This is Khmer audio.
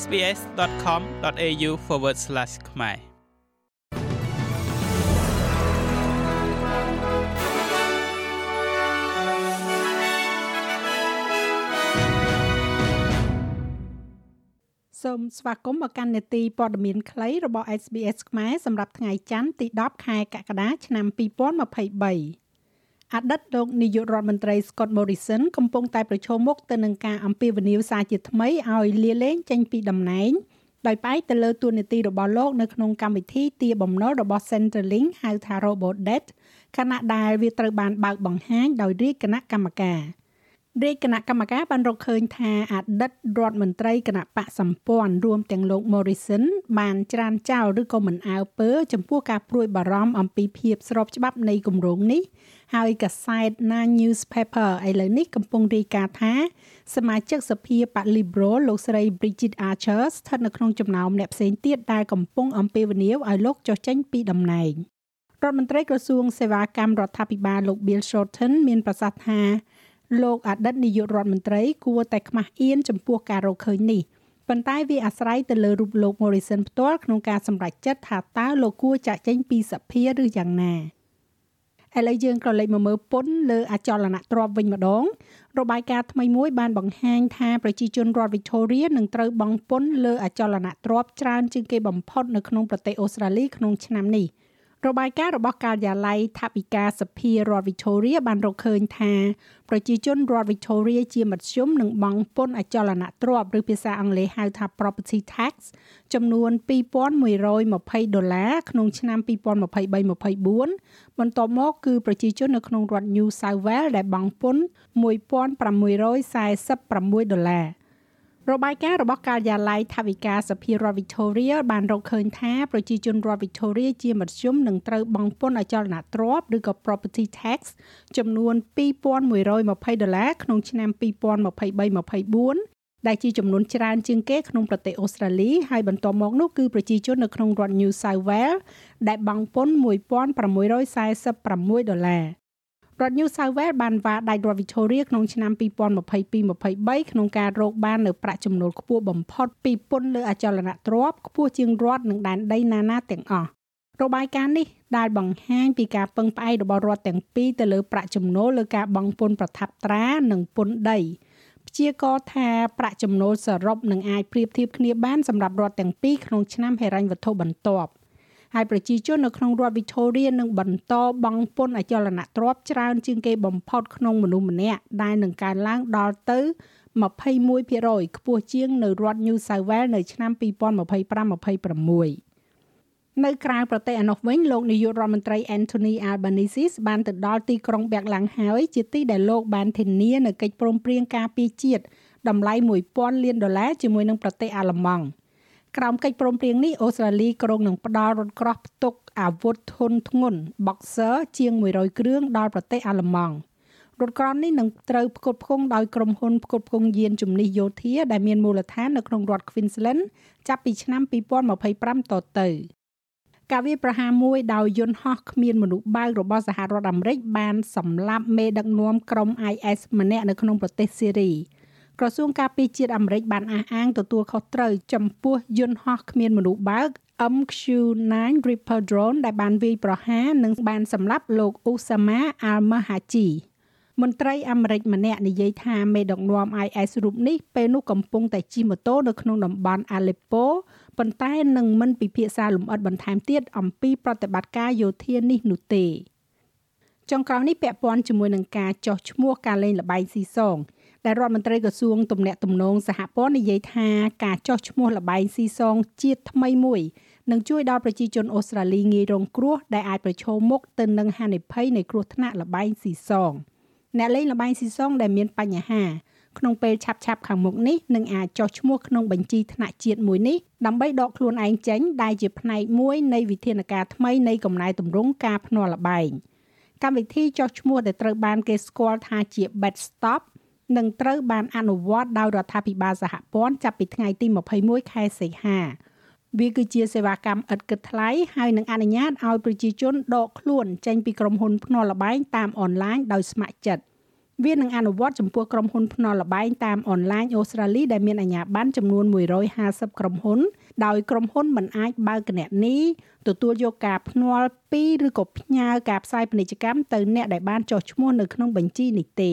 sbs.com.au/ ខ្មែរសូមស្វាគមន៍មកកាន់នេតិព័ត៌មានខ្លីរបស់ SBS ខ្មែរសម្រាប់ថ្ងៃច័ន្ទទី10ខែកក្កដាឆ្នាំ2023 អតីតលោកនាយករដ្ឋមន្ត្រី Scott Morrison កំពុងតែប្រឈមមុខទៅនឹងការអំពាវនាវសារជាថ្មីឲ្យលាលែងចេញពីតំណែងដោយផ្អែកទៅលើទួនាទីរបស់លោកនៅក្នុងកម្មវិធីទាបំណុលរបស់ Centrelink ហៅថា Robodebt ខណៈដែលវាត្រូវបានបើកបង្ហាញដោយរាជគណៈកម្មការ រាជគណៈកម្មការបានរកឃើញថាអតីតរដ្ឋមន្ត្រីគណៈបកសម្ព័ន្ធរួមទាំងលោក Morrison បានច្រានចោលឬក៏មិនអើពើ ចំពោះការព្រួយបារម្ភអំពីភាពស្របច្បាប់នៃគម្រោងនេះហើយកាសែត Na Newspaper ឥឡូវនេះកំពុងរាយការណ៍ថាសមាជិកសភាបក Liberal លោកស្រី Bridget Archer ស្ថិតនៅក្នុងចំណោមអ្នកផ្សេងទៀតដែលកំពុងអំពាវនាវឲ្យលោកចុះចេញពីតំណែងរដ្ឋមន្ត្រីក្រសួងសេវាកម្មរដ្ឋាភិបាលលោក Bill Shorten មានប្រសាសន៍ថា លោកអតីតនាយករដ្ឋមន្ត្រីគួរតែខ្មាស់អៀនចំពោះការរកឃើញនេះប៉ុន្តែវាអាស្រ័យទៅលើរូបលោក Morrison ផ្ទាល់ក្នុងការសម្រេចចិត្តថាតើលោកគួរចាក់ចេញពីសភាឬយ៉ាងណា។ឥឡូវយើងក៏លេខមកមើលពន្ធលើអចលនទ្រព្យវិញម្ដង របាយការណ៍ថ្មីមួយបានបង្ហាញថាប្រជាជនរដ្ឋ Victoria នឹងត្រូវបង់ពន្ធលើអចលនទ្រព្យច្រើនជាងគេបំផុតនៅក្នុងប្រទេសអូស្ត្រាលីក្នុងឆ្នាំនេះ។ របាយការណ៍របស់ការិយាល័យថវិកាសភារដ្ឋ Victoria បានរកឃើញថាប្រជាជនរដ្ឋ Victoria ជាមធ្យមនឹងបង់ពន្ធអចលនទ្រព្យឬភាសាអង់គ្លេសហៅថា property tax ចំនួន2120ដុល្លារក្នុងឆ្នាំ2023-24បន្ទាប់មកគឺប្រជាជននៅក្នុងរដ្ឋ New South Wales ដែលបង់ពន្ធ1646ដុល្លារ របាយការណ៍របស់ការិយាល័យថវិកាសភារដ្ឋ Victoria បានរកឃើញថាប្រជាជនរដ្ឋ Victoria ជាមធ្យមនឹងត្រូវបង់ពន្ធអចលនទ្រព្យឬក៏ property tax ចំនួន2120ដុល្លារក្នុងឆ្នាំ2023-24ដែលជាចំនួនច្រើនជាងគេក្នុងប្រទេសអូស្ត្រាលីហើយបន្ទាប់មកនោះគឺប្រជាជននៅក្នុងរដ្ឋ New South Wales ដែលបង់ពន្ធ1646ដុល្លារ រដ្ឋ New South Wales បានវាដាច់រដ្ឋ Victoria ក្នុងឆ្នាំ2022-23ក្នុងការរកបាននៅប្រាក់ចំណូលខ្ពស់បំផុតពីពន្ធលើអចលនទ្រព្យខ្ពស់ជាងរដ្ឋនិងដែនដីណាណាទាំងអស់របាយការណ៍នេះដែលបង្ហាញពីការពឹងផ្អែករបស់រដ្ឋទាំងពីរទៅលើប្រាក់ចំណូលលើការបង់ពន្ធប្រថាប់ត្រានិងពន្ធដីព្យាករថាប្រាក់ចំណូលសរុបនឹងអាចប្រៀបធៀបគ្នាបានសម្រាប់រដ្ឋទាំងពីរក្នុងឆ្នាំហិរញ្ញវត្ថុបន្ទាប់ ហើយប្រជាជននៅក្នុងរដ្ឋ Victoria នឹងបន្តបង់ពន្ធអចលនទ្រព្យច្រើនជាងគេបំផុតក្នុងមនុស្សម្នាក់ដែលនឹងកើនឡើងដល់ទៅ21%ខ្ពស់ជាងនៅរដ្ឋ New South Wales នៅឆ្នាំ2025-26នៅក្រៅប្រទេសឯនោះវិញលោកនាយករដ្ឋមន្ត្រី Anthony Albanese បានទៅដល់ទីក្រុងបែកឡាំងហើយជាទីដែលលោកបានធានានៅកិច្ចព្រមព្រៀងការពារជាតិតម្លៃ1000លានដុល្លារជាមួយនឹងប្រទេសអាល្លឺម៉ង់ ក្រោមកិច្ចព្រមព្រៀងនេះអូស្ត្រាលីក្រុងនឹងផ្ដល់រថក្រោះផ្ទុកអាវុធធុនធ្ងន់ Boxer ជាង100គ្រឿងដល់ប្រទេសអាល្លឺម៉ង់រថក្រោះនេះនឹងត្រូវផ្គត់ផ្គង់ដោយក្រុមហ៊ុនផ្គត់ផ្គង់យានជំនិះយោធាដែលមានមូលដ្ឋាននៅក្នុងរដ្ឋ Queensland ចាប់ពីឆ្នាំ2025តទៅការវាប្រហារមួយដោយយន្តហោះគ្មានមនុស្សបើករបស់សហរដ្ឋអាមេរិកបានសម្លាប់មេដឹកនាំក្រុម IS ម្នាក់នៅក្នុងប្រទេសសេរី ក្រសួងការពារជាតិអាមេរិកបានអះអាងទទួលខុសត្រូវចំពោះយន្តហោះគ្មានមនុស្សបើក MQ-9 Reaper drone ដែលបានវាយប្រហារនិងបានសម្លាប់លោក Osama al-Mahaji មន្ត្រីអាមេរិកម្នាក់និយាយថាមេដឹកនាំ IS រូបនេះពេលនោះកំពុងតែជិះម៉ូតូនៅក្នុងតំបន់ Aleppo ប៉ុន្តែនឹងមិនពិភាក្សាលម្អិតបន្ថែមទៀតអំពីប្រតិបត្តិការយោធានេះនោះទេចុងក្រោយនេះពាក់ព័ន្ធជាមួយនឹងការចោះឈ្មោះការលេងល្បែងស៊ីសង ដែលរដ្ឋមន្ត្រីក្រសួងទំនាក់ទំនងសហព័ន្ធនិយាយថាការចោះឈ្មោះលបែងស៊ីសងជាតិថ្មីមួយនឹងជួយដល់ប្រជាជនអូស្ត្រាលីងាយរងគ្រោះដែលអាចប្រឈមមុខទៅនឹងហានិភ័យនៃគ្រោះថ្នាក់លបែងស៊ីសងអ្នកលេងលបែងស៊ីសងដែលមានបញ្ហាក្នុងពេលឆាប់ឆាប់ខាងមុខនេះនឹងអាចចោះឈ្មោះក្នុងបញ្ជីថ្នាក់ជាតិមួយនេះដើម្បីដកខ្លួនឯងចេញដែលជាផ្នែកមួយនៃវិធានការថ្មីនៃកំណែទម្រង់ការភ្នាល់លបែងកម្មវិធីចោះឈ្មោះដែលត្រូវបានគេស្គាល់ថាជា Bed Stop នឹងត្រូវបានអនុវត្តដោយរដ្ឋាភិបាលសហព័ន្ធចាប់ពីថ្ងៃទី21ខែសីហាវាគឺជាសេវាកម្មឥតគិតថ្លៃហើយនឹងអនុញ្ញាតឲ្យប្រជាជនដកខ្លួនចេញពីក្រុមហ៊ុនភ្នាល់ល្បែងតាមអនឡាញដោយស្ម័គ្រចិត្តវានឹងអនុវត្តចំពោះក្រុមហ៊ុនភ្នាល់ល្បែងតាមអនឡាញអូស្ត្រាលីដែលមានអាជ្ញាប័ណ្ណចំនួន150ក្រុមហ៊ុន ដោយក្រុមហ៊ុនមិនអាចបើកគណនីទទួលយកការភ្នាល់ពីឬក៏ផ្ញើការផ្សាយពាណិជ្ជកម្មទៅអ្នកដែលបានចុះឈ្មោះនៅក្នុងបញ្ជីនេះទេ